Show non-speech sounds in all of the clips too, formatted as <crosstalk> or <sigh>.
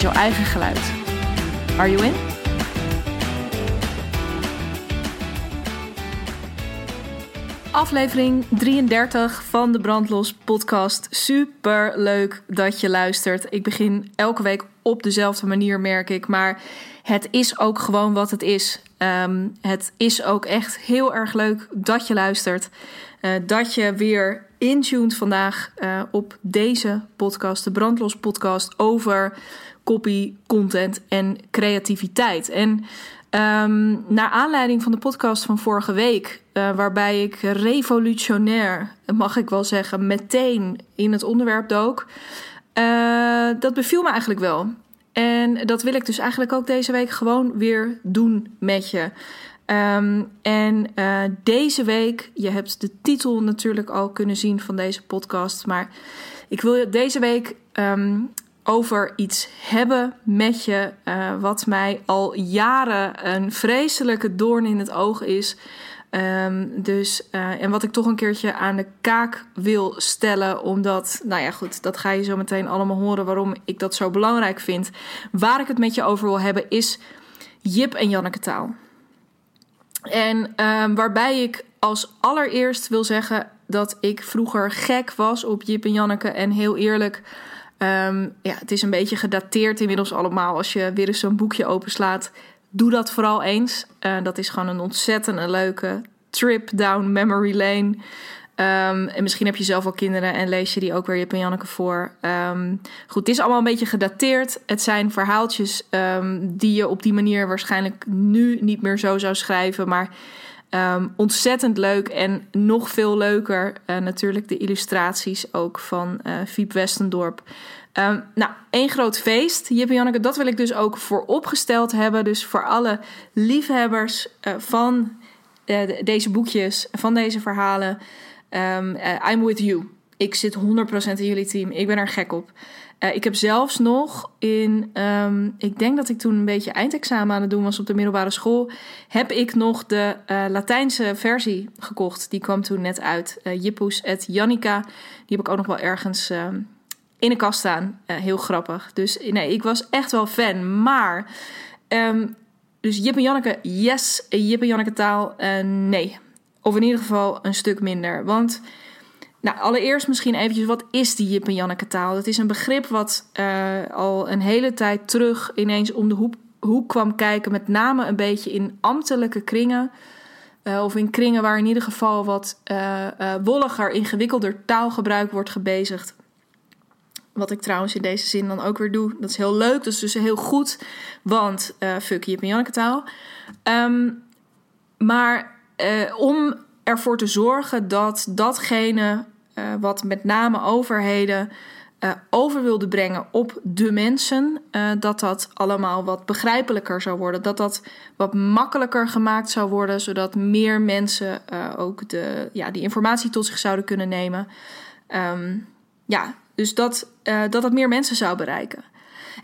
jouw eigen geluid. Are you in? Aflevering 33 van de Brandlos podcast. Super leuk dat je luistert. Ik begin elke week op dezelfde manier, merk ik. Maar het is ook gewoon wat het is. Ehm, het is ook echt heel erg leuk dat je luistert. Uh, dat je weer intuned vandaag uh, op deze podcast, de Brandlos podcast, over copy, content en creativiteit. En Um, naar aanleiding van de podcast van vorige week, uh, waarbij ik revolutionair, mag ik wel zeggen, meteen in het onderwerp dook. Uh, dat beviel me eigenlijk wel. En dat wil ik dus eigenlijk ook deze week gewoon weer doen met je. Um, en uh, deze week, je hebt de titel natuurlijk al kunnen zien van deze podcast, maar ik wil deze week um, over iets hebben met je, uh, wat mij al jaren een vreselijke doorn in het oog is. Um, dus, uh, en wat ik toch een keertje aan de kaak wil stellen, omdat, nou ja, goed, dat ga je zo meteen allemaal horen waarom ik dat zo belangrijk vind. Waar ik het met je over wil hebben is Jip en Janneke taal. En um, waarbij ik als allereerst wil zeggen dat ik vroeger gek was op Jip en Janneke en heel eerlijk. Um, ja, het is een beetje gedateerd inmiddels allemaal. Als je weer eens zo'n boekje openslaat, doe dat vooral eens. Uh, dat is gewoon een ontzettend leuke trip down memory lane. Um, en misschien heb je zelf al kinderen en lees je die ook weer Jip en Janneke voor. Um, goed, het is allemaal een beetje gedateerd. Het zijn verhaaltjes die je op die manier waarschijnlijk nu niet meer zo zou schrijven. Maar Um, ontzettend leuk en nog veel leuker uh, natuurlijk de illustraties ook van uh, Fiep Westendorp. Um, nou, één groot feest. Jip en Janneke, dat wil ik dus ook vooropgesteld hebben. Dus voor alle liefhebbers uh, van deze boekjes, van deze verhalen. Um, I'm with you. Ik zit 100% in jullie team. Ik ben er gek op. Uh, ik heb zelfs nog in, um, ik denk dat ik toen een beetje eindexamen aan het doen was op de middelbare school, heb ik nog de uh, Latijnse versie gekocht. Die kwam toen net uit. Uh, Jippus et Jannica. Die heb ik ook nog wel ergens um, in de kast staan. heel grappig. Dus nee, ik was echt wel fan. Maar, um, dus Jip en Janneke, yes. Jip en Janneke taal, nee. Of in ieder geval een stuk minder. Want nou, allereerst misschien eventjes, wat is die Jip en Janneke taal? Dat is een begrip wat uh, al een hele tijd terug ineens om de hoek, hoek, kwam kijken. Met name een beetje in ambtelijke kringen. Uh, of in kringen waar in ieder geval wat uh, wolliger, ingewikkelder taalgebruik wordt gebezigd. Wat ik trouwens in deze zin dan ook weer doe. Dat is heel leuk, dat is dus heel goed. Want fuck Jip en Janneke taal. Um, maar om ervoor te zorgen dat datgene uh, wat met name overheden uh, over wilde brengen op de mensen, uh, dat dat allemaal wat begrijpelijker zou worden. Dat dat wat makkelijker gemaakt zou worden, zodat meer mensen ook de, ja, die informatie tot zich zouden kunnen nemen. Um, ja, dus dat, dat dat meer mensen zou bereiken.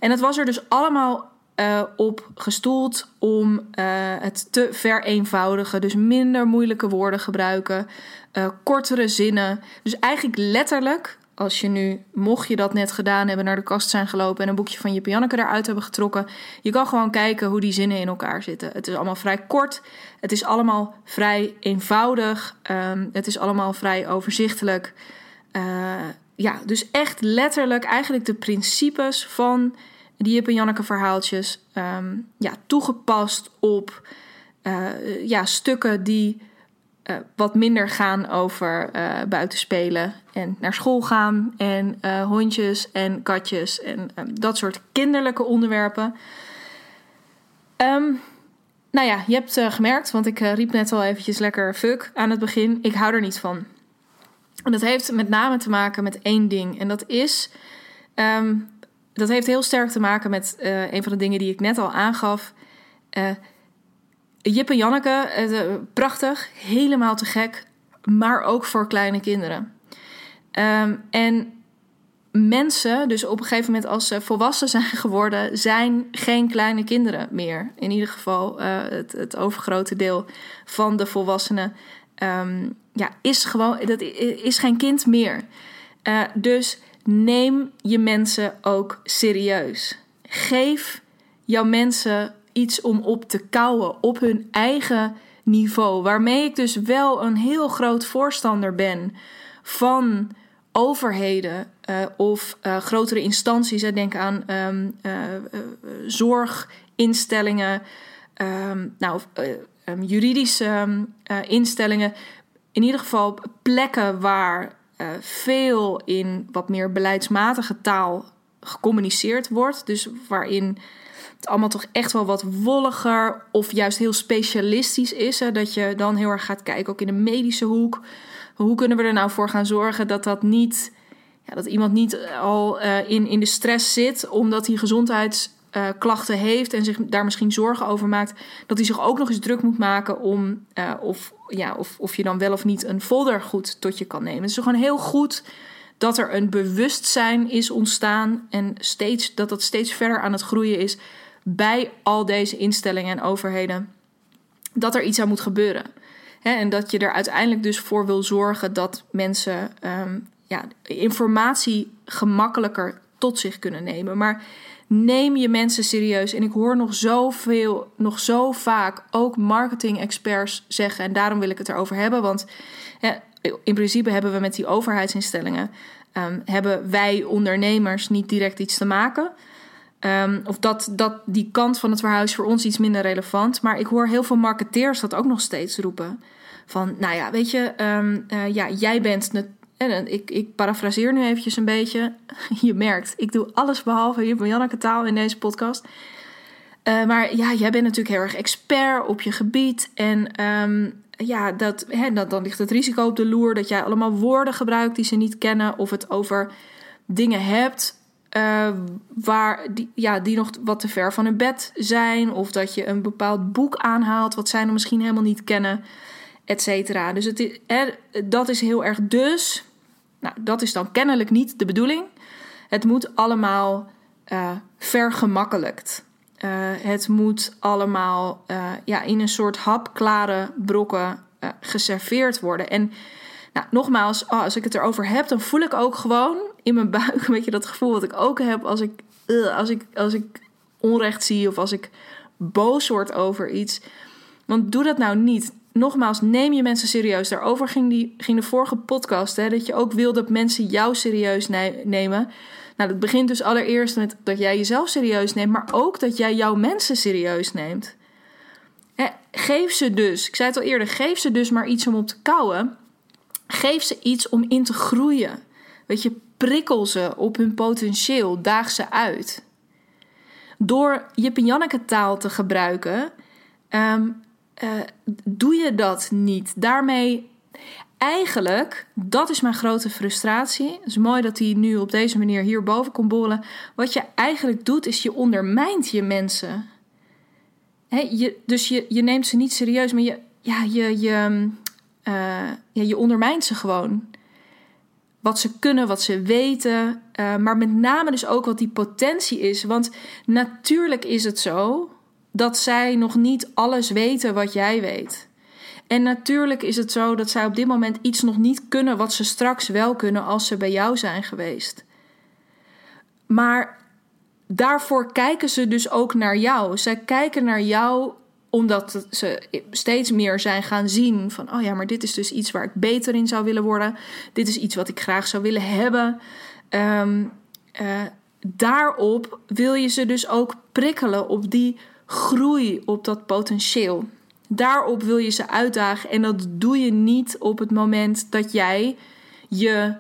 En het was er dus allemaal op gestoeld om het te vereenvoudigen. Dus minder moeilijke woorden gebruiken, uh, kortere zinnen. Dus eigenlijk letterlijk, als je nu, mocht je dat net gedaan hebben, naar de kast zijn gelopen en een boekje van Jip Janneke eruit hebben getrokken, je kan gewoon kijken hoe die zinnen in elkaar zitten. Het is allemaal vrij kort, het is allemaal vrij eenvoudig, um, het is allemaal vrij overzichtelijk. ja, dus echt letterlijk eigenlijk de principes van die Jip en Janneke verhaaltjes um, ja, toegepast op uh, ja, stukken die uh, wat minder gaan over uh, buiten spelen en naar school gaan en hondjes en katjes en dat soort kinderlijke onderwerpen. Um, nou ja, je hebt gemerkt, want ik riep net al eventjes lekker fuck aan het begin. Ik hou er niet van. En dat heeft met name te maken met één ding. En dat is dat heeft heel sterk te maken met een van de dingen die ik net al aangaf. Jip en Janneke, uh, prachtig, helemaal te gek, maar ook voor kleine kinderen. Um, en mensen, dus op een gegeven moment als ze volwassen zijn <laughs> geworden, zijn geen kleine kinderen meer. In ieder geval het, het, overgrote deel van de volwassenen um, ja, is gewoon, dat is geen kind meer. dus neem je mensen ook serieus. Geef jouw mensen iets om op te kouwen op hun eigen niveau. Waarmee ik dus wel een heel groot voorstander ben van overheden uh, of uh, grotere instanties. Denk aan um, uh, zorginstellingen, um, nou, um, juridische instellingen. In ieder geval plekken waar veel in wat meer beleidsmatige taal gecommuniceerd wordt. Dus waarin allemaal toch echt wel wat wolliger of juist heel specialistisch is. Hè? Dat je dan heel erg gaat kijken, ook in de medische hoek. Hoe kunnen we er nou voor gaan zorgen dat dat niet. Ja, dat iemand niet al uh, in, in de stress zit omdat hij gezondheids uh, klachten heeft en zich daar misschien zorgen over maakt, dat hij zich ook nog eens druk moet maken om of, ja, of, of je dan wel of niet een folder goed tot je kan nemen. Het is gewoon heel goed dat er een bewustzijn is ontstaan en steeds, dat dat steeds verder aan het groeien is bij al deze instellingen en overheden. Dat er iets aan moet gebeuren. En dat je er uiteindelijk dus voor wil zorgen dat mensen um, ja, informatie gemakkelijker tot zich kunnen nemen. Maar Neem je mensen serieus. En ik hoor nog zoveel, nog zo vaak ook marketing-experts zeggen. En daarom wil ik het erover hebben. Want in principe hebben we met die overheidsinstellingen. Um, hebben wij ondernemers niet direct iets te maken. Um, of dat, dat die kant van het verhaal is voor ons iets minder relevant. Maar ik hoor heel veel marketeers dat ook nog steeds roepen. Van, nou ja, weet je, um, uh, ja, jij bent en ik, ik parafraseer nu eventjes een beetje. <laughs> Je merkt, ik doe alles behalve hier bij Janneke taal in deze podcast. Uh, maar ja, jij bent natuurlijk heel erg expert op je gebied. En um, ja, dat, dat, dan ligt het risico op de loer dat jij allemaal woorden gebruikt die ze niet kennen. Of het over dingen hebt uh, waar die, ja, die nog wat te ver van hun bed zijn. Of dat je een bepaald boek aanhaalt wat zij nog misschien helemaal niet kennen et cetera. Dus het dat is heel erg dus. Nou, dat is dan kennelijk niet de bedoeling. Het moet allemaal uh, vergemakkelijkt. Uh, het moet allemaal ja, in een soort hapklare brokken geserveerd worden. En nou, nogmaals, oh, als ik het erover heb, dan voel ik ook gewoon in mijn buik een beetje dat gevoel wat ik ook heb als ik, als ik, als ik onrecht zie of als ik boos word over iets. Want doe dat nou niet nogmaals, neem je mensen serieus. Daarover ging, die, ging de vorige podcast. Hè, dat je ook wil dat mensen jou serieus nemen. Nou, dat begint dus allereerst met dat jij jezelf serieus neemt. Maar ook dat jij jouw mensen serieus neemt. Geef ze dus, ik zei het al eerder, geef ze dus maar iets om op te kouwen. Geef ze iets om in te groeien. Weet je, prikkel ze op hun potentieel. Daag ze uit. Door en Janneke taal te gebruiken... Um, uh, doe je dat niet. Daarmee, eigenlijk, dat is mijn grote frustratie. Het is mooi dat hij nu op deze manier hierboven komt bollen. Wat je eigenlijk doet, is je ondermijnt je mensen. je, dus je, je neemt ze niet serieus, maar je, ja, je, je, uh, ja, je ondermijnt ze gewoon. Wat ze kunnen, wat ze weten. Uh, maar met name dus ook wat die potentie is. Want natuurlijk is het zo dat zij nog niet alles weten wat jij weet. En natuurlijk is het zo dat zij op dit moment iets nog niet kunnen wat ze straks wel kunnen als ze bij jou zijn geweest. Maar daarvoor kijken ze dus ook naar jou. Zij kijken naar jou omdat ze steeds meer zijn gaan zien van, oh ja, maar dit is dus iets waar ik beter in zou willen worden. Dit is iets wat ik graag zou willen hebben. Um, uh, daarop wil je ze dus ook prikkelen op die groei op dat potentieel. Daarop wil je ze uitdagen en dat doe je niet op het moment dat jij je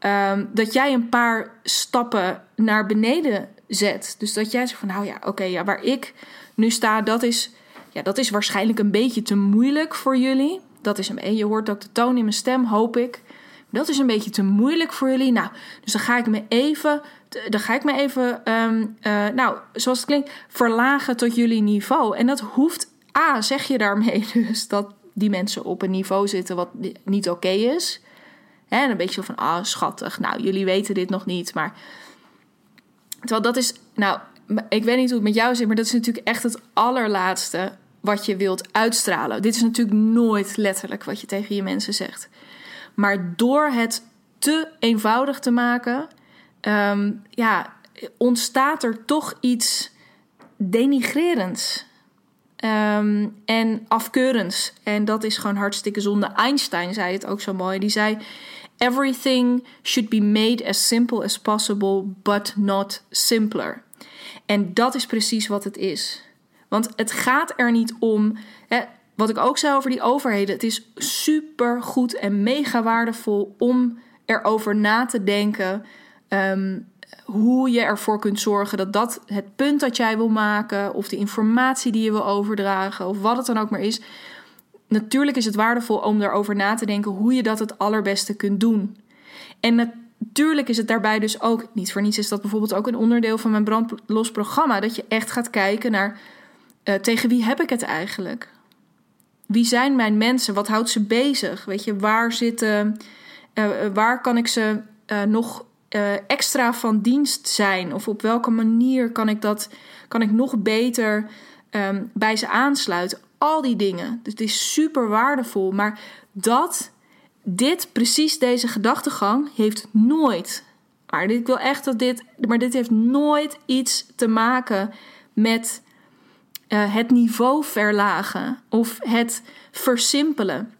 um, dat jij een paar stappen naar beneden zet. Dus dat jij zegt van nou ja, oké, ja, waar ik nu sta, dat is, ja, dat is waarschijnlijk een beetje te moeilijk voor jullie. Dat is een, je hoort ook de toon in mijn stem, hoop ik. dat is een beetje te moeilijk voor jullie. Nou, dus dan ga ik me even, dan ga ik me even, ehm, eh, nou, zoals het klinkt, verlagen tot jullie niveau. En dat hoeft, A, zeg je daarmee <laughs> dus dat die mensen op een niveau zitten wat niet oké is. En een beetje zo van, ah, schattig. Nou, jullie weten dit nog niet, maar... Terwijl dat is, nou, ik weet niet hoe het met jou zit, maar dat is natuurlijk echt het allerlaatste wat je wilt uitstralen. Dit is natuurlijk nooit letterlijk wat je tegen je mensen zegt. Maar door het te eenvoudig te maken, ehm, ja, ontstaat er toch iets denigrerends. Um, en afkeurends. En dat is gewoon hartstikke zonde. Einstein zei het ook zo mooi. Die zei: Everything should be made as simple as possible, but not simpler. En dat is precies wat het is. Want het gaat er niet om. Hè, wat ik ook zei over die overheden. Het is super goed en mega waardevol om erover na te denken. Um, hoe je ervoor kunt zorgen dat dat het punt dat jij wil maken, of de informatie die je wil overdragen, of wat het dan ook maar is. Natuurlijk is het waardevol om daarover na te denken hoe je dat het allerbeste kunt doen. En natuurlijk is het daarbij dus ook, niet voor niets is dat bijvoorbeeld ook een onderdeel van mijn brandlos programma, dat je echt gaat kijken naar uh, tegen wie heb ik het eigenlijk? Wie zijn mijn mensen? Wat houdt ze bezig? Weet je, waar zitten, uh, waar kan ik ze nog extra van dienst zijn? Of op welke manier kan ik dat kan ik nog beter um, bij ze aansluiten? Al die dingen. Dus het is super waardevol. Maar dat, dit, precies deze gedachtegang, heeft nooit. Maar ik wil echt dat dit. Maar dit heeft nooit iets te maken met uh, het niveau verlagen of het versimpelen.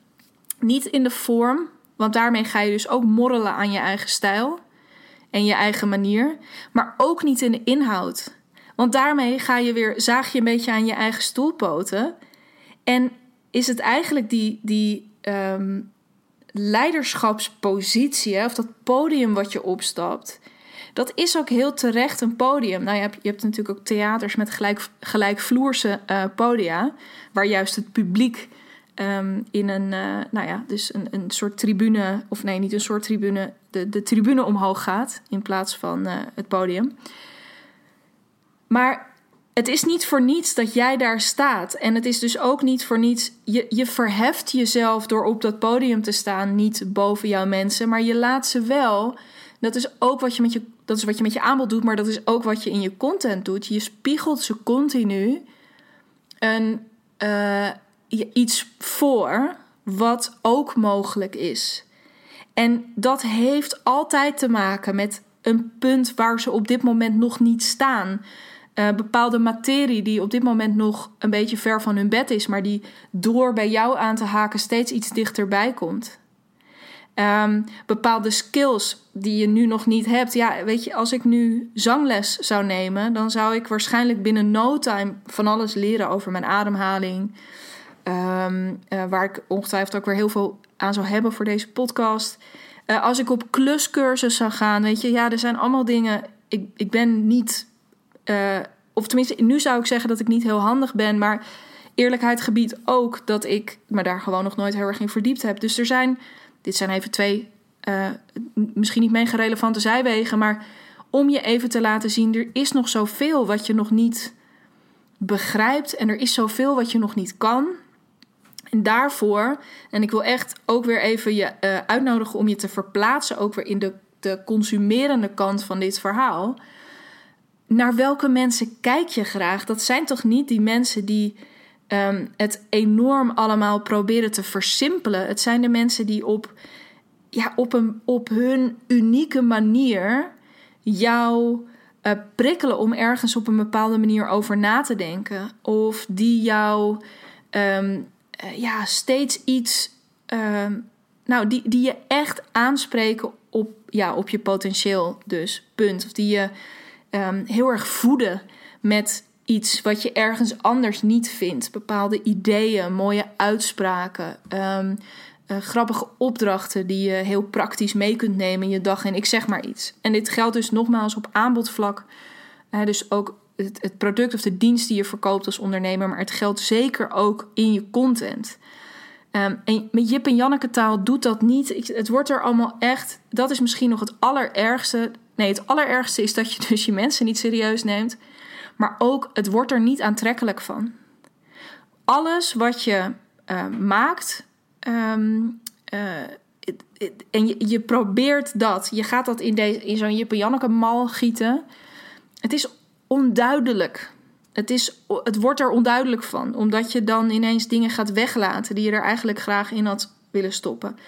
Niet in de vorm, want daarmee ga je dus ook morrelen aan je eigen stijl en je eigen manier, maar ook niet in de inhoud. Want daarmee ga je weer, zaag je een beetje aan je eigen stoelpoten. En is het eigenlijk die, die um, leiderschapspositie, of dat podium wat je opstapt, dat is ook heel terecht een podium. Nou, je hebt, je hebt natuurlijk ook theaters met gelijk, gelijkvloerse uh, podia, waar juist het publiek um, in een, uh, nou ja, dus een, een soort tribune, of nee, niet een soort tribune, de, de tribune omhoog gaat in plaats van uh, het podium. Maar het is niet voor niets dat jij daar staat. En het is dus ook niet voor niets. Je, je verheft jezelf door op dat podium te staan, niet boven jouw mensen, maar je laat ze wel. Dat is ook wat je met je, dat is wat je met je aanbod doet, maar dat is ook wat je in je content doet. Je spiegelt ze continu uh, iets voor wat ook mogelijk is. En dat heeft altijd te maken met een punt waar ze op dit moment nog niet staan. Uh, bepaalde materie die op dit moment nog een beetje ver van hun bed is, maar die door bij jou aan te haken steeds iets dichterbij komt. Um, bepaalde skills die je nu nog niet hebt. Ja, weet je, als ik nu zangles zou nemen, dan zou ik waarschijnlijk binnen no time van alles leren over mijn ademhaling. Um, uh, waar ik ongetwijfeld ook weer heel veel aan zou hebben voor deze podcast. Uh, als ik op kluscursus zou gaan, weet je, ja, er zijn allemaal dingen. Ik, ik ben niet, uh, of tenminste, nu zou ik zeggen dat ik niet heel handig ben, maar eerlijkheid gebied ook dat ik me daar gewoon nog nooit heel erg in verdiept heb. Dus er zijn, dit zijn even twee, misschien niet mega relevante zijwegen, maar om je even te laten zien, er is nog zoveel wat je nog niet begrijpt en er is zoveel wat je nog niet kan. En daarvoor, en ik wil echt ook weer even je uh, uitnodigen om je te verplaatsen, ook weer in de, de consumerende kant van dit verhaal. Naar welke mensen kijk je graag? Dat zijn toch niet die mensen die um, het enorm allemaal proberen te versimpelen. Het zijn de mensen die op, ja, op, een, op hun unieke manier jou uh, prikkelen om ergens op een bepaalde manier over na te denken. Of die jou. Um, uh, ja, steeds iets. Uh, nou, die, die je echt aanspreken op, ja, op je potentieel, dus punt. Of die je um, heel erg voeden met iets wat je ergens anders niet vindt. Bepaalde ideeën, mooie uitspraken. Um, uh, grappige opdrachten die je heel praktisch mee kunt nemen in je dag. En ik zeg maar iets. En dit geldt dus nogmaals op aanbodvlak. Dus ook het, het, product of de dienst die je verkoopt als ondernemer, maar het geldt zeker ook in je content. Ehm, en met Jip en Janneke taal doet dat niet. het wordt er allemaal echt. Dat is misschien nog het allerergste. Nee, het allerergste is dat je dus je mensen niet serieus neemt. Maar ook het wordt er niet aantrekkelijk van. Alles wat je uh, maakt. Ehm, eh, en je, probeert dat. Je gaat dat in, deze, in zo'n Jip en Janneke mal gieten. Het is onduidelijk. Het, is, het wordt er onduidelijk van, omdat je dan ineens dingen gaat weglaten die je er eigenlijk graag in had willen stoppen.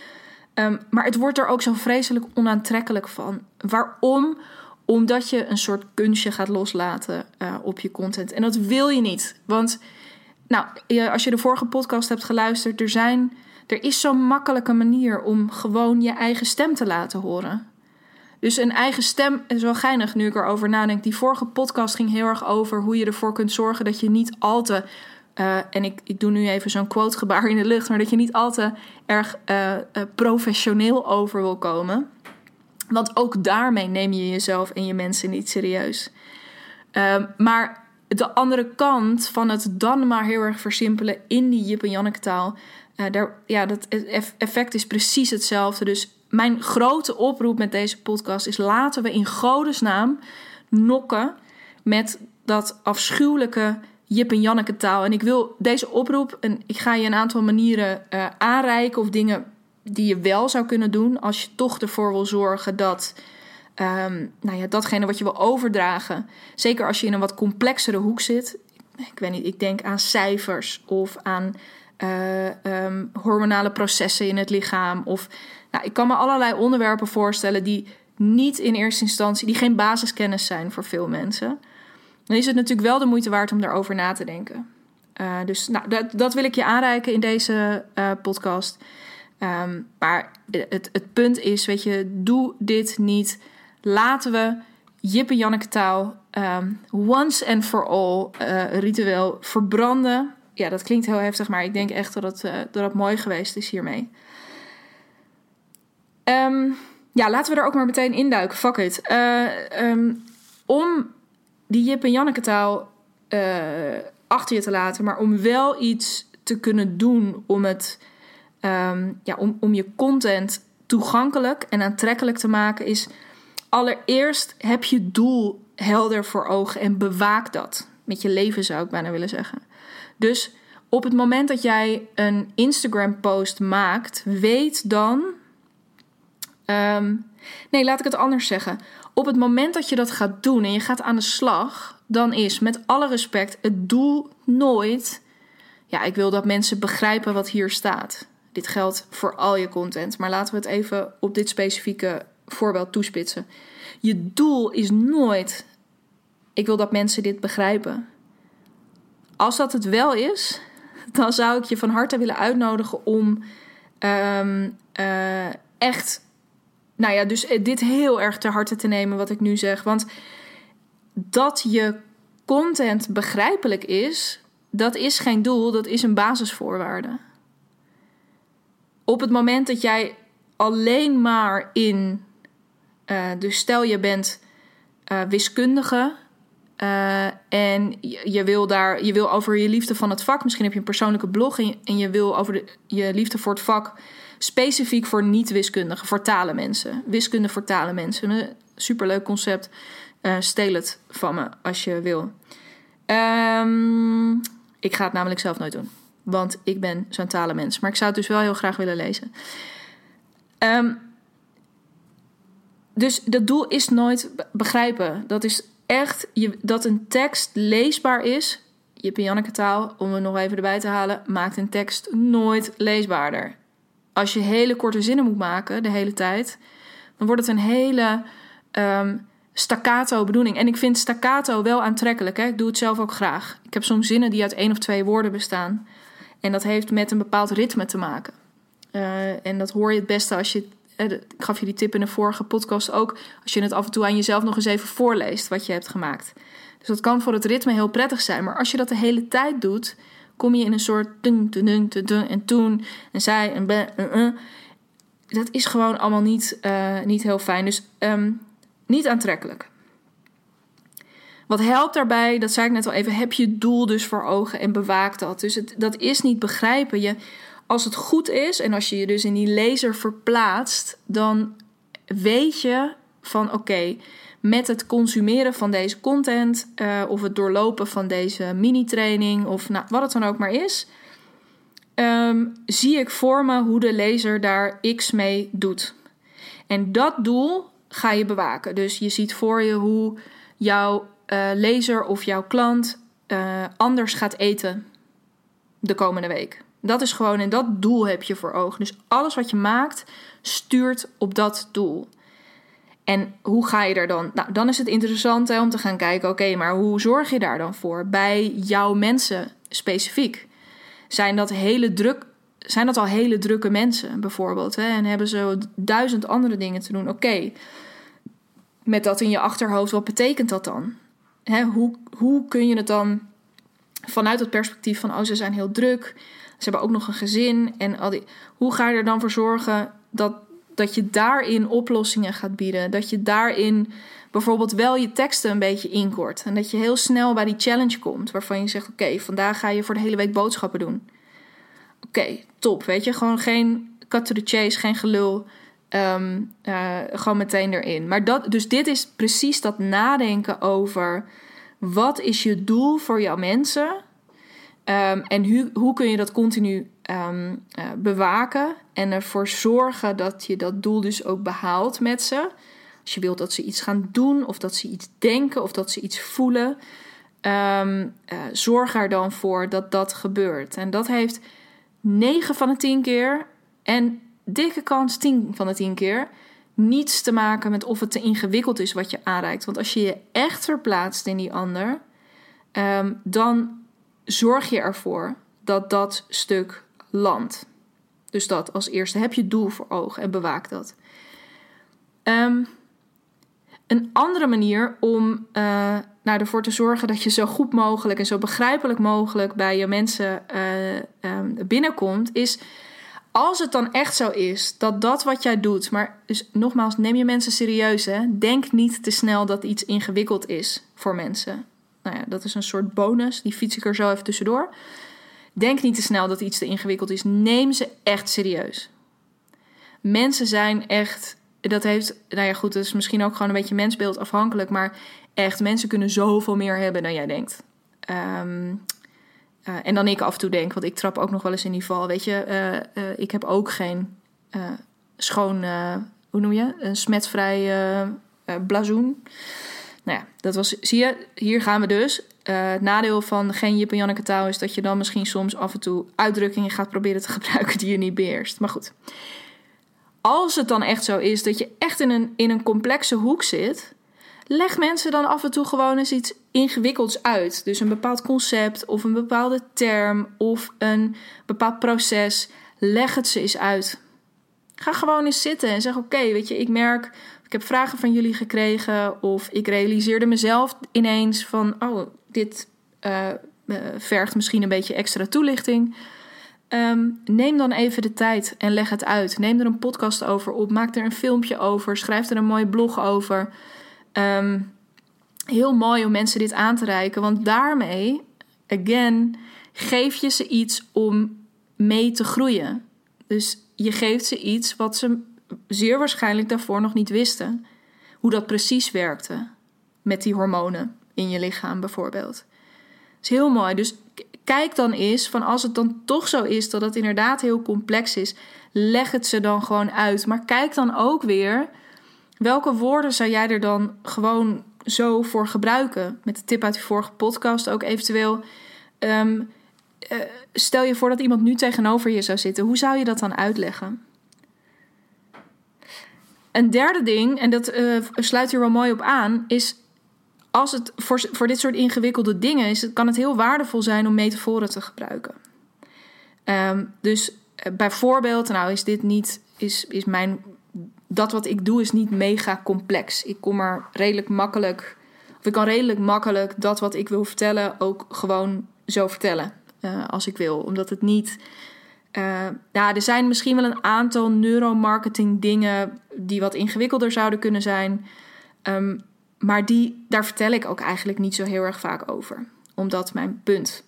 Ehm, maar het wordt er ook zo vreselijk onaantrekkelijk van. Waarom? Omdat je een soort kunstje gaat loslaten uh, op je content. En dat wil je niet. Want nou, als je de vorige podcast hebt geluisterd, er, zijn, er is zo'n makkelijke manier om gewoon je eigen stem te laten horen. Dus een eigen stem is wel geinig nu ik erover nadenk. Die vorige podcast ging heel erg over hoe je ervoor kunt zorgen dat je niet al te. Uh, en ik, ik doe nu even zo'n quote gebaar in de lucht, maar dat je niet al te erg uh, uh, professioneel over wil komen. Want ook daarmee neem je jezelf en je mensen niet serieus. Ehm, maar de andere kant van het dan maar heel erg versimpelen in die Jip en Janneke taal. daar, ja, dat effect is precies hetzelfde. Dus mijn grote oproep met deze podcast is: laten we in godesnaam nokken met dat afschuwelijke Jip en Janneke taal. En ik wil deze oproep, en ik ga je een aantal manieren uh, aanreiken of dingen die je wel zou kunnen doen als je toch ervoor wil zorgen dat. Um, nou ja, datgene wat je wil overdragen, zeker als je in een wat complexere hoek zit. Ik weet niet, ik denk aan cijfers of aan uh, um, hormonale processen in het lichaam. Of nou, ik kan me allerlei onderwerpen voorstellen die niet in eerste instantie, die geen basiskennis zijn voor veel mensen. Dan is het natuurlijk wel de moeite waard om daarover na te denken. Uh, dus nou, dat, dat, wil ik je aanreiken in deze uh, podcast. Um, maar het, het punt is, weet je, doe dit niet. Laten we Jip en Janneke taal um, once and for all uh, ritueel verbranden. Ja, dat klinkt heel heftig, maar ik denk echt dat het, dat mooi geweest is hiermee. Um, ja, laten we er ook maar meteen induiken. Fuck it. Om die Jip en Janneke taal uh, achter je te laten, maar om wel iets te kunnen doen om het, um, ja, om, om je content toegankelijk en aantrekkelijk te maken, is allereerst heb je doel helder voor ogen en bewaak dat. Met je leven zou ik bijna willen zeggen. Dus op het moment dat jij een Instagram-post maakt, weet dan Um, nee, laat ik het anders zeggen. Op het moment dat je dat gaat doen en je gaat aan de slag, dan is met alle respect het doel nooit. Ja, ik wil dat mensen begrijpen wat hier staat. Dit geldt voor al je content, maar laten we het even op dit specifieke voorbeeld toespitsen. Je doel is nooit. Ik wil dat mensen dit begrijpen. Als dat het wel is, dan zou ik je van harte willen uitnodigen om um, uh, echt nou ja, dus eh, dit heel erg ter harte te nemen wat ik nu zeg. Want dat je content begrijpelijk is, dat is geen doel, dat is een basisvoorwaarde. Op het moment dat jij alleen maar in, uh, dus stel je bent uh, wiskundige en je, je, wil daar, je wil over je liefde van het vak, misschien heb je een persoonlijke blog en je, en je wil over de, je liefde voor het vak Specifiek voor niet-wiskundigen, voor talenmensen. Wiskunde voor talenmensen. Een superleuk concept. Uh, steel het van me als je wil. Um, ik ga het namelijk zelf nooit doen. Want ik ben zo'n talenmens. Maar ik zou het dus wel heel graag willen lezen. Um, dus dat doel is nooit begrijpen. Dat is echt dat een tekst leesbaar is. Je Janneke taal, om het nog even erbij te halen, maakt een tekst nooit leesbaarder als je hele korte zinnen moet maken de hele tijd, dan wordt het een hele um, staccato bedoeling. En ik vind staccato wel aantrekkelijk. Hè? Ik doe het zelf ook graag. Ik heb soms zinnen die uit één of twee woorden bestaan. En dat heeft met een bepaald ritme te maken. Uh, en dat hoor je het beste als je. Eh, ik gaf je die tip in de vorige podcast ook. Als je het af en toe aan jezelf nog eens even voorleest wat je hebt gemaakt. Dus dat kan voor het ritme heel prettig zijn. Maar als je dat de hele tijd doet, kom je in een soort dun, dun, dun, dun, en toen en zij en ben. Uh. Dat is gewoon allemaal niet, uh, niet heel fijn. Dus um, niet aantrekkelijk. Wat helpt daarbij, dat zei ik net al even, heb je doel dus voor ogen en bewaak dat. Dus dat is niet begrijpen. Je, als het goed is en als je je dus in die lezer verplaatst, dan weet je van oké, met het consumeren van deze content uh, of het doorlopen van deze mini-training of nou, wat het dan ook maar is, um, zie ik voor me hoe de lezer daar X mee doet. En dat doel ga je bewaken. Dus je ziet voor je hoe jouw uh, lezer of jouw klant uh, anders gaat eten de komende week. Dat is gewoon, en dat doel heb je voor ogen. Dus alles wat je maakt, stuurt op dat doel. En hoe ga je er dan? Nou, dan is het interessant om te gaan kijken: oké, maar hoe zorg je daar dan voor bij jouw mensen specifiek? Zijn dat hele druk? Zijn dat al hele drukke mensen bijvoorbeeld? Hè, en hebben ze duizend andere dingen te doen? Oké, met dat in je achterhoofd, wat betekent dat dan? Hè, hoe, hoe kun je het dan vanuit het perspectief van: oh, ze zijn heel druk, ze hebben ook nog een gezin en al die. Hoe ga je er dan voor zorgen dat dat je daarin oplossingen gaat bieden. Dat je daarin bijvoorbeeld wel je teksten een beetje inkort. En dat je heel snel bij die challenge komt waarvan je zegt: Oké, vandaag ga je voor de hele week boodschappen doen. Oké, top. Weet je, gewoon geen cut chase, geen gelul. Eh, gewoon meteen erin. Maar dat, dus dit is precies dat nadenken over wat is je doel voor jouw mensen um, en hoe, hoe kun je dat continu um, uh, bewaken en ervoor zorgen dat je dat doel dus ook behaalt met ze. Als je wilt dat ze iets gaan doen, of dat ze iets denken, of dat ze iets voelen, um, uh, zorg er dan voor dat dat gebeurt. En dat heeft 9 van de 10 keer en dikke kans 10 van de 10 keer niets te maken met of het te ingewikkeld is wat je aanreikt. Want als je je echt verplaatst in die ander, dan zorg je ervoor dat dat stuk land. Dus dat als eerste heb je doel voor ogen en bewaak dat. Um, een andere manier om uh, nou, ervoor te zorgen dat je zo goed mogelijk en zo begrijpelijk mogelijk bij je mensen uh, um, binnenkomt, is als het dan echt zo is dat dat wat jij doet, maar dus nogmaals, neem je mensen serieus. Hè? Denk niet te snel dat iets ingewikkeld is voor mensen. Nou ja, dat is een soort bonus, die fiets ik er zo even tussendoor. Denk niet te snel dat iets te ingewikkeld is. Neem ze echt serieus. Mensen zijn echt. Dat heeft. Nou ja, goed, dat is misschien ook gewoon een beetje mensbeeld afhankelijk. Maar echt, mensen kunnen zoveel meer hebben dan jij denkt. Um, uh, en dan ik af en toe denk, want ik trap ook nog wel eens in die val. Weet je, uh, uh, ik heb ook geen schoon. hoe noem je? Een smetvrij blazoen. Nou ja, dat was. Zie je, hier gaan we dus. Het nadeel van geen Jip en Janneke taal is dat je dan misschien soms af en toe uitdrukkingen gaat proberen te <laughs> gebruiken die je niet beheerst. Maar goed. Als het dan echt zo is dat je echt in een, in een complexe hoek zit, leg mensen dan af en toe gewoon eens iets ingewikkelds uit. Dus een bepaald concept of een bepaalde term of een bepaald proces. Leg het ze eens uit. Ga gewoon eens zitten en zeg: Oké, weet je, ik merk, ik heb vragen van jullie gekregen. Of ik realiseerde mezelf ineens van: Oh, dit uh, vergt misschien een beetje extra toelichting. Um, neem dan even de tijd en leg het uit. Neem er een podcast over op. Maak er een filmpje over. Schrijf er een mooie blog over. Um, heel mooi om mensen dit aan te reiken. Want daarmee, again, geef je ze iets om mee te groeien. Dus je geeft ze iets wat ze zeer waarschijnlijk daarvoor nog niet wisten. Hoe dat precies werkte met die hormonen in je lichaam bijvoorbeeld. Dat is heel mooi. Dus kijk dan eens van als het dan toch zo is dat het inderdaad heel complex is, leg het ze dan gewoon uit. Maar kijk dan ook weer welke woorden zou jij er dan gewoon zo voor gebruiken. Met de tip uit de vorige podcast ook eventueel. Um, uh, stel je voor dat iemand nu tegenover je zou zitten. Hoe zou je dat dan uitleggen? Een derde ding, en dat uh, sluit hier wel mooi op aan, is als het voor, voor dit soort ingewikkelde dingen is, kan het heel waardevol zijn om metaforen te gebruiken. Um, dus uh, bijvoorbeeld, nou is dit niet, is, is mijn, dat wat ik doe is niet mega complex. Ik kom er redelijk makkelijk, of ik kan redelijk makkelijk dat wat ik wil vertellen ook gewoon zo vertellen uh, als ik wil. Omdat het niet, uh, ja, er zijn misschien wel een aantal neuromarketing dingen die wat ingewikkelder zouden kunnen zijn. Um, maar die, daar vertel ik ook eigenlijk niet zo heel erg vaak over. Omdat mijn punt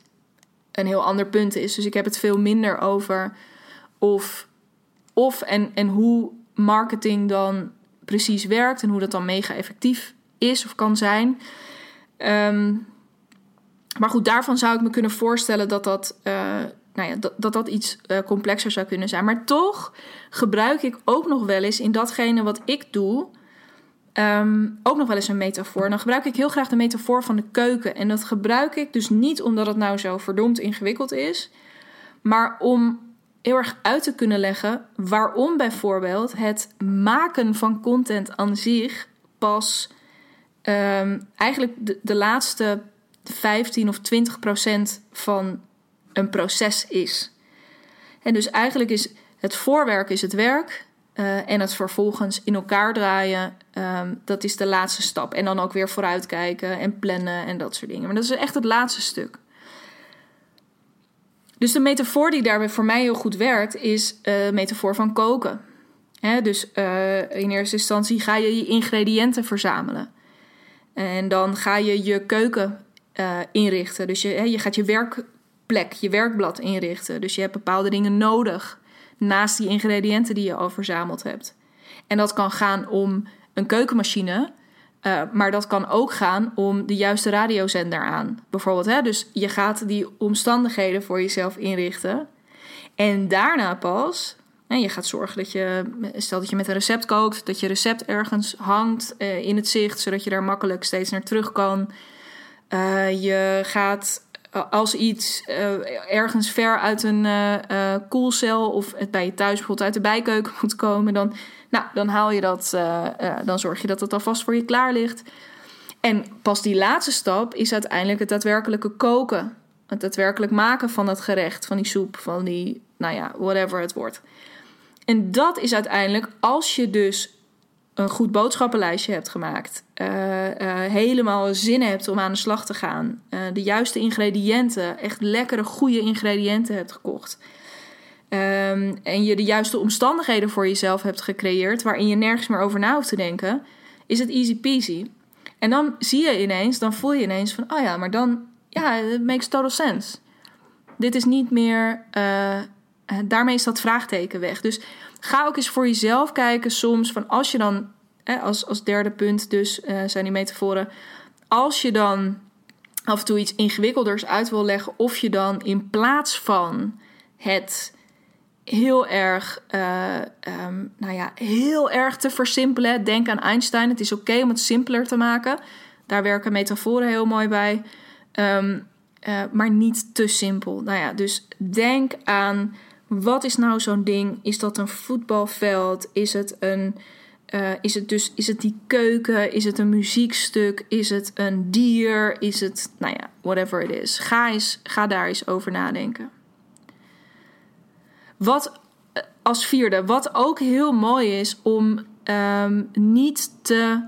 een heel ander punt is. Dus ik heb het veel minder over of, of en, en hoe marketing dan precies werkt en hoe dat dan mega effectief is of kan zijn. Ehm, maar goed, daarvan zou ik me kunnen voorstellen dat dat, uh, nou ja, dat, dat, iets uh, complexer zou kunnen zijn. Maar toch gebruik ik ook nog wel eens in datgene wat ik doe, um, ook nog wel eens een metafoor. Dan gebruik ik heel graag de metafoor van de keuken. En dat gebruik ik dus niet omdat het nou zo verdomd ingewikkeld is, maar om heel erg uit te kunnen leggen waarom bijvoorbeeld het maken van content aan zich pas um, eigenlijk de, laatste 15 of 20 procent van een proces is. En dus eigenlijk is het voorwerk is het werk uh, en het vervolgens in elkaar draaien, um, dat is de laatste stap. En dan ook weer vooruitkijken en plannen en dat soort dingen. Maar dat is echt het laatste stuk. Dus de metafoor die daarbij voor mij heel goed werkt, is uh, metafoor van koken. dus uh, in eerste instantie ga je je ingrediënten verzamelen. En dan ga je je keuken uh, inrichten. Dus je, je gaat je werkplek, je werkblad inrichten. Dus je hebt bepaalde dingen nodig naast die ingrediënten die je al verzameld hebt. En dat kan gaan om een keukenmachine, uh, maar dat kan ook gaan om de juiste radiozender aan. Bijvoorbeeld, hè? dus je gaat die omstandigheden voor jezelf inrichten. En daarna pas, en je gaat zorgen dat je, stel dat je met een recept kookt, dat je recept ergens hangt uh, in het zicht, zodat je daar makkelijk steeds naar terug kan. Uh, je gaat als iets uh, ergens ver uit een koelcel of het bij je thuis bijvoorbeeld uit de bijkeuken <laughs> moet komen, dan, nou, dan haal je dat, dan zorg je dat het alvast voor je klaar ligt. En pas die laatste stap is uiteindelijk het daadwerkelijke koken. Het daadwerkelijk maken van het gerecht, van die soep, van die, nou ja, whatever het wordt. En dat is uiteindelijk, als je dus een goed boodschappenlijstje hebt gemaakt, uh, uh, helemaal zin hebt om aan de slag te gaan, uh, de juiste ingrediënten, echt lekkere, goede ingrediënten hebt gekocht. Um, en je de juiste omstandigheden voor jezelf hebt gecreëerd, waarin je nergens meer over na hoeft te denken, is het easy peasy. En dan zie je ineens, dan voel je ineens van, oh ja, maar dan, ja, it makes total sense. Dit is niet meer, daarmee is dat vraagteken weg. Dus ga ook eens voor jezelf kijken soms van als je dan, als, als derde punt dus uh, zijn die metaforen, als je dan af en toe iets ingewikkelders uit wil leggen, of je dan in plaats van het heel erg, uh, um, nou ja, heel erg te versimpelen, denk aan Einstein, het is oké om het simpeler te maken. Daar werken metaforen heel mooi bij. Uh, maar niet te simpel. Nou ja, dus denk aan wat is nou zo'n ding? Is dat een voetbalveld? Is het een. Uh, is het dus is het die keuken? Is het een muziekstuk? Is het een dier? Is het, nou ja, whatever it is. Ga, eens, ga daar eens over nadenken. Wat eh, als vierde, wat ook heel mooi is om um, niet te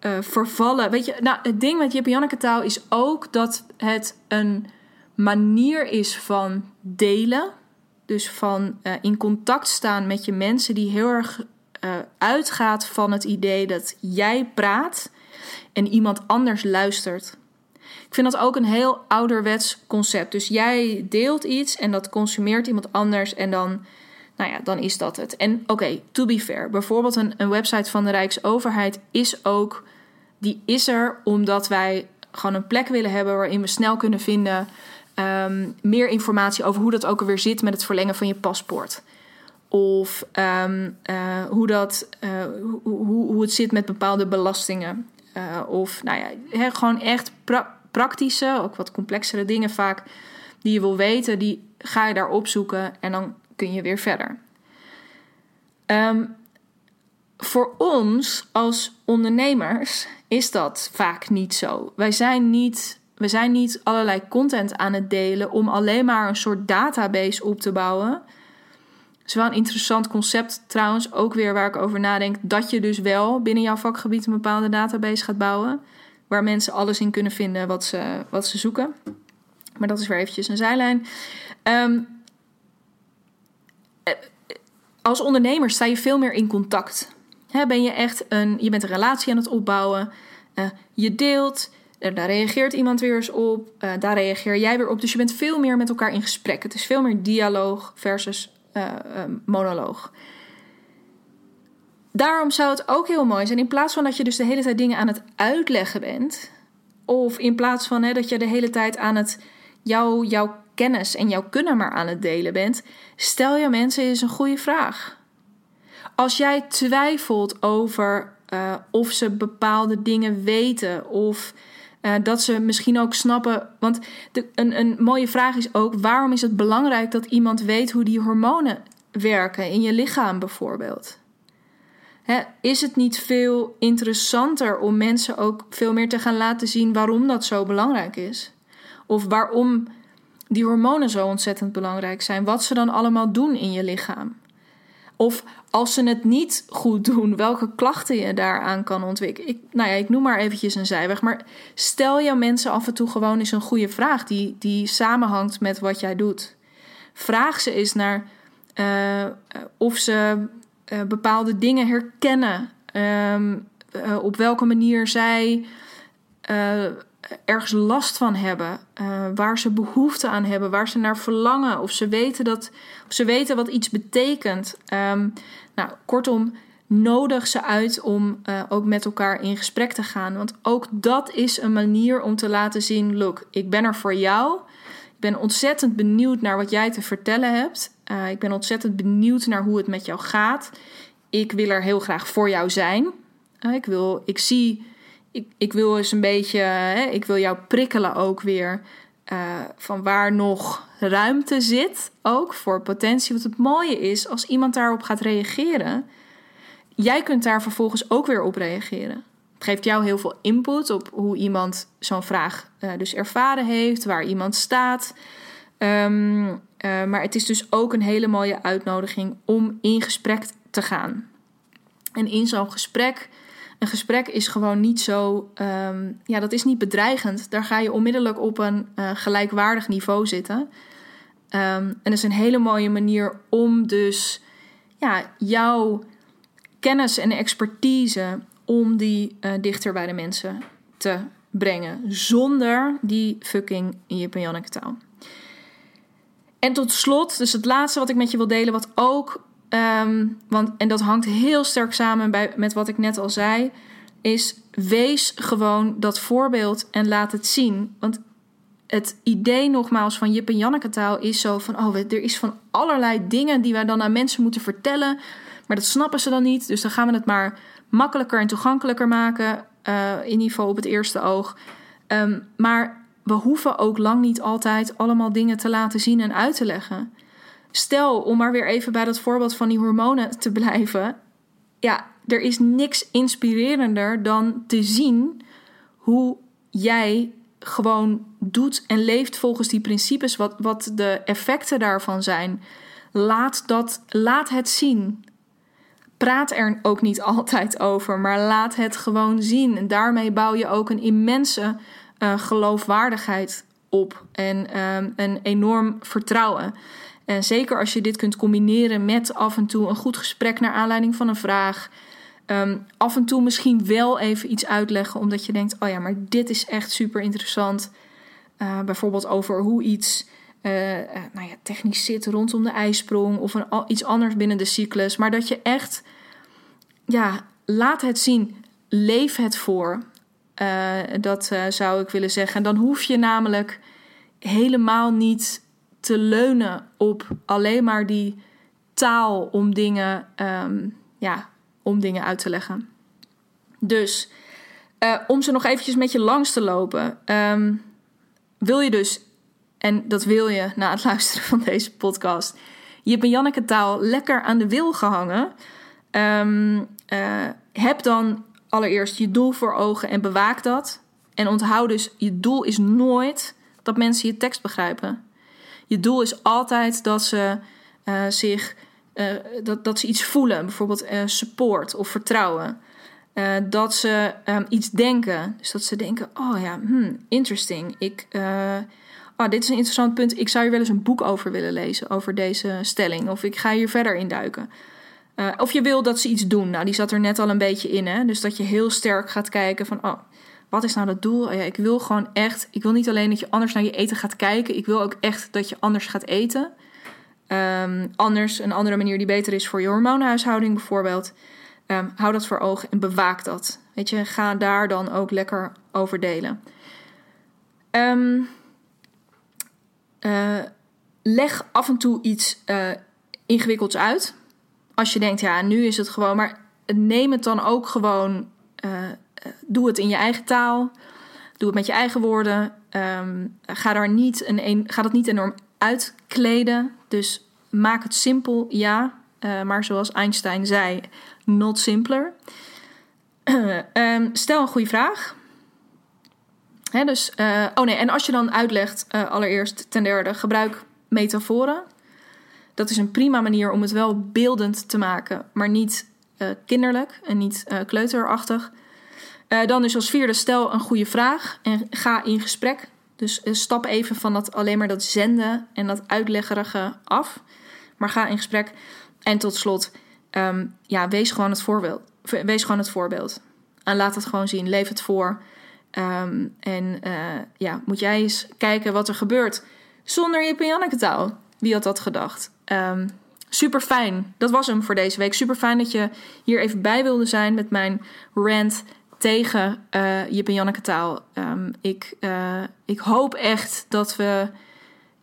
uh, vervallen. Weet je, nou, het ding met Jip taal is ook dat het een manier is van delen dus van uh, in contact staan met je mensen die heel erg uh, uitgaat van het idee dat jij praat en iemand anders luistert. Ik vind dat ook een heel ouderwets concept. Dus jij deelt iets en dat consumeert iemand anders en dan, nou ja, dan is dat het. En oké, to be fair, bijvoorbeeld een, een website van de Rijksoverheid is ook, die is er omdat wij gewoon een plek willen hebben waarin we snel kunnen vinden um, meer informatie over hoe dat ook alweer zit met het verlengen van je paspoort. Of um, uh, hoe, dat, uh, hoe, hoe het zit met bepaalde belastingen. Uh, of nou ja, gewoon echt pra praktische, ook wat complexere dingen vaak die je wil weten, die ga je daar opzoeken en dan kun je weer verder. Um, voor ons als ondernemers is dat vaak niet zo. Wij zijn niet we zijn niet allerlei content aan het delen om alleen maar een soort database op te bouwen. Het is wel een interessant concept trouwens, ook weer waar ik over nadenk, dat je dus wel binnen jouw vakgebied een bepaalde database gaat bouwen, waar mensen alles in kunnen vinden wat ze, wat ze zoeken. Maar dat is weer eventjes een zijlijn. Um, als ondernemer sta je veel meer in contact. ben je echt een, je bent een relatie aan het opbouwen. Uh, je deelt, daar reageert iemand weer eens op. Uh, daar reageer jij weer op. Dus je bent veel meer met elkaar in gesprek. Het is veel meer dialoog versus monoloog. Daarom zou het ook heel mooi zijn, in plaats van dat je dus de hele tijd dingen aan het uitleggen bent, of in plaats van hè, dat je de hele tijd aan het jouw, jouw kennis en jouw kunnen maar aan het delen bent, stel je mensen eens een goede vraag. Als jij twijfelt over of ze bepaalde dingen weten of uh, dat ze misschien ook snappen. Want een, een mooie vraag is ook: waarom is het belangrijk dat iemand weet hoe die hormonen werken in je lichaam bijvoorbeeld? is het niet veel interessanter om mensen ook veel meer te gaan laten zien waarom dat zo belangrijk is? Of waarom die hormonen zo ontzettend belangrijk zijn? Wat ze dan allemaal doen in je lichaam? Of als ze het niet goed doen, welke klachten je daaraan kan ontwikkelen. Ik, nou ja, ik noem maar eventjes een zijweg. Maar stel jouw mensen af en toe gewoon eens een goede vraag die, die samenhangt met wat jij doet. Vraag ze eens naar uh, of ze uh, bepaalde dingen herkennen. Um, uh, op welke manier zij ergens last van hebben. waar ze behoefte aan hebben. Waar ze naar verlangen. Of ze weten, dat, of ze weten wat iets betekent. Um, nou, kortom, nodig ze uit om ook met elkaar in gesprek te gaan. Want ook dat is een manier om te laten zien: look, ik ben er voor jou. Ik ben ontzettend benieuwd naar wat jij te vertellen hebt. Uh, ik ben ontzettend benieuwd naar hoe het met jou gaat. Ik wil er heel graag voor jou zijn. Ik, wil, ik zie, ik, ik wil eens een beetje, uh, ik wil jou prikkelen ook weer. van waar nog ruimte zit, ook voor potentie. Wat het mooie is, als iemand daarop gaat reageren, jij kunt daar vervolgens ook weer op reageren. Het geeft jou heel veel input op hoe iemand zo'n vraag dus ervaren heeft, waar iemand staat. Um, uh, maar het is dus ook een hele mooie uitnodiging om in gesprek te gaan. En in zo'n gesprek, een gesprek is gewoon niet zo, um, ja, dat is niet bedreigend. Daar ga je onmiddellijk op een uh, gelijkwaardig niveau zitten. Um, en dat is een hele mooie manier om dus ja, jouw kennis en expertise om die uh, dichter bij de mensen te brengen. Zonder die fucking Jip en Janneke taal. En tot slot, dus het laatste wat ik met je wil delen, wat ook, um, want, en dat hangt heel sterk samen bij, met wat ik net al zei, is wees gewoon dat voorbeeld en laat het zien. Want het idee nogmaals van Jip en Janneke taal is zo van, oh, er is van allerlei dingen die wij dan aan mensen moeten vertellen, maar dat snappen ze dan niet. Dus dan gaan we het maar makkelijker en toegankelijker maken, uh, in ieder geval op het eerste oog. Um, maar we hoeven ook lang niet altijd allemaal dingen te laten zien en uit te leggen. Stel, om maar weer even bij dat voorbeeld van die hormonen te blijven. Ja, er is niks inspirerender dan te zien hoe jij gewoon doet en leeft volgens die principes, wat, wat de effecten daarvan zijn. Laat, dat, laat het zien. Praat er ook niet <laughs> altijd over, maar laat het gewoon zien. En daarmee bouw je ook een immense uh, geloofwaardigheid op en um, een enorm vertrouwen. En zeker als je dit kunt combineren met af en toe een goed gesprek naar aanleiding van een vraag. Um, af en toe misschien wel even iets uitleggen, omdat je denkt: oh ja, maar dit is echt super interessant. Uh, bijvoorbeeld over hoe iets uh, nou ja, technisch zit rondom de ijsprong of een, iets anders binnen de cyclus. Maar dat je echt, ja, laat het zien, leef het voor. Uh, dat uh, zou ik willen zeggen. En dan hoef je namelijk helemaal niet te leunen op alleen maar die taal om dingen, um, ja, om dingen uit te leggen. Dus uh, om ze nog eventjes met je langs te lopen, um, wil je dus, en dat wil je na het <laughs> luisteren van deze podcast, je Janneke taal lekker aan de wil gehangen. Um, heb dan allereerst je doel voor ogen en bewaak dat. En onthoud dus, je doel is nooit dat mensen je tekst begrijpen. Je doel is altijd dat ze uh, zich uh, dat, dat ze iets voelen, bijvoorbeeld uh, support of vertrouwen. dat ze um, iets denken. Dus dat ze denken: oh ja, hmm, interesting. Ik, oh, dit is een interessant punt. Ik zou hier wel eens een boek over willen lezen, over deze stelling. Of ik ga hier verder induiken. Uh, of je wil dat ze iets doen. Nou, die zat er net al een beetje in. Hè? Dus dat je heel sterk gaat kijken van... Oh, wat is nou dat doel? Oh ja, ik wil gewoon echt... Ik wil niet alleen dat je anders naar je eten gaat kijken. Ik wil ook echt dat je anders gaat eten. Ehm, anders, een andere manier die beter is voor je hormoonhuishouding bijvoorbeeld. Um, hou dat voor ogen en bewaak dat. Weet je, ga daar dan ook lekker over delen. Um, uh, leg af en toe iets uh, ingewikkelds uit. Als je denkt, ja, nu is het gewoon. Maar neem het dan ook gewoon. Uh, doe het in je eigen taal. Doe het met je eigen woorden. Um, ga, daar niet een, ga dat niet enorm uitkleden. Dus maak het simpel, ja. Uh, maar zoals Einstein zei, not simpler. um, <clears throat> stel een goede vraag. Hè, dus, uh, oh nee, en als je dan uitlegt, allereerst ten derde, gebruik metaforen. Dat is een prima manier om het wel beeldend te maken, maar niet uh, kinderlijk en niet kleuterachtig. dan dus als vierde, stel een goede vraag en ga in gesprek. Dus stap even van dat alleen maar dat zenden en dat uitleggerige af, maar ga in gesprek. En tot slot, um, ja, wees gewoon het voorbeeld. Wees gewoon het voorbeeld. En laat het gewoon zien. Leef het voor. Um, en ja, moet jij eens kijken wat er gebeurt zonder en Janneke. Wie had dat gedacht? Um, super fijn. Dat was hem voor deze week. Super fijn dat je hier even bij wilde zijn met mijn rant tegen uh, Jip en Janneke taal. Um, ik, uh, ik hoop echt dat we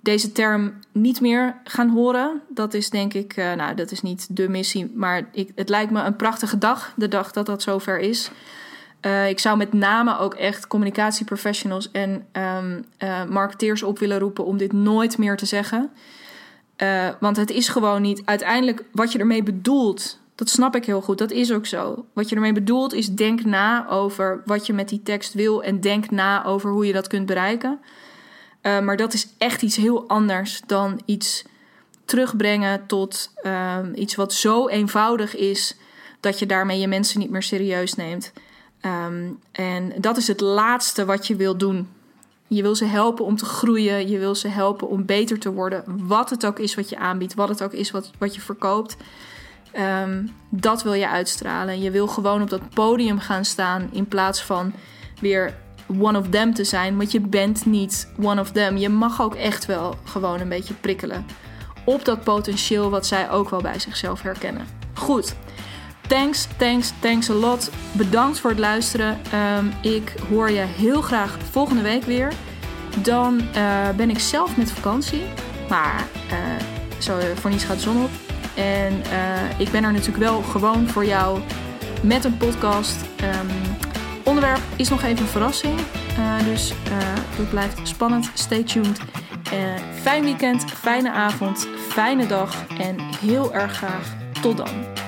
deze term niet meer gaan horen. Dat is denk ik, uh, nou, dat is niet de missie, maar ik, het lijkt me een prachtige dag, de dag dat dat zover is. Ik zou met name ook echt communicatieprofessionals en uh, marketeers op willen roepen om dit nooit meer te zeggen. Uh, want het is gewoon niet uiteindelijk wat je ermee bedoelt. Dat snap ik heel goed, dat is ook zo. Wat je ermee bedoelt is denk na over wat je met die tekst wil en denk na over hoe je dat kunt bereiken. maar dat is echt iets heel anders dan iets terugbrengen tot ehm, iets wat zo eenvoudig is dat je daarmee je mensen niet meer serieus neemt. Um, en dat is het laatste wat je wil doen. Je wil ze helpen om te groeien. Je wil ze helpen om beter te worden. Wat het ook is wat je aanbiedt. Wat het ook is wat, wat je verkoopt. Um, dat wil je uitstralen. Je wil gewoon op dat podium gaan staan. In plaats van weer one of them te zijn. Want je bent niet one of them. Je mag ook echt wel gewoon een beetje prikkelen. Op dat potentieel wat zij ook wel bij zichzelf herkennen. Goed. Thanks, thanks, thanks a lot. Bedankt voor het luisteren. Um, ik hoor je heel graag volgende week weer. Dan uh, ben ik zelf met vakantie. Maar uh, zo, voor niets gaat de zon op. En ik ben er natuurlijk wel gewoon voor jou met een podcast. Um, onderwerp is nog even een verrassing. dus het blijft spannend. Stay tuned. fijn weekend, fijne avond, fijne dag. En heel erg graag tot dan.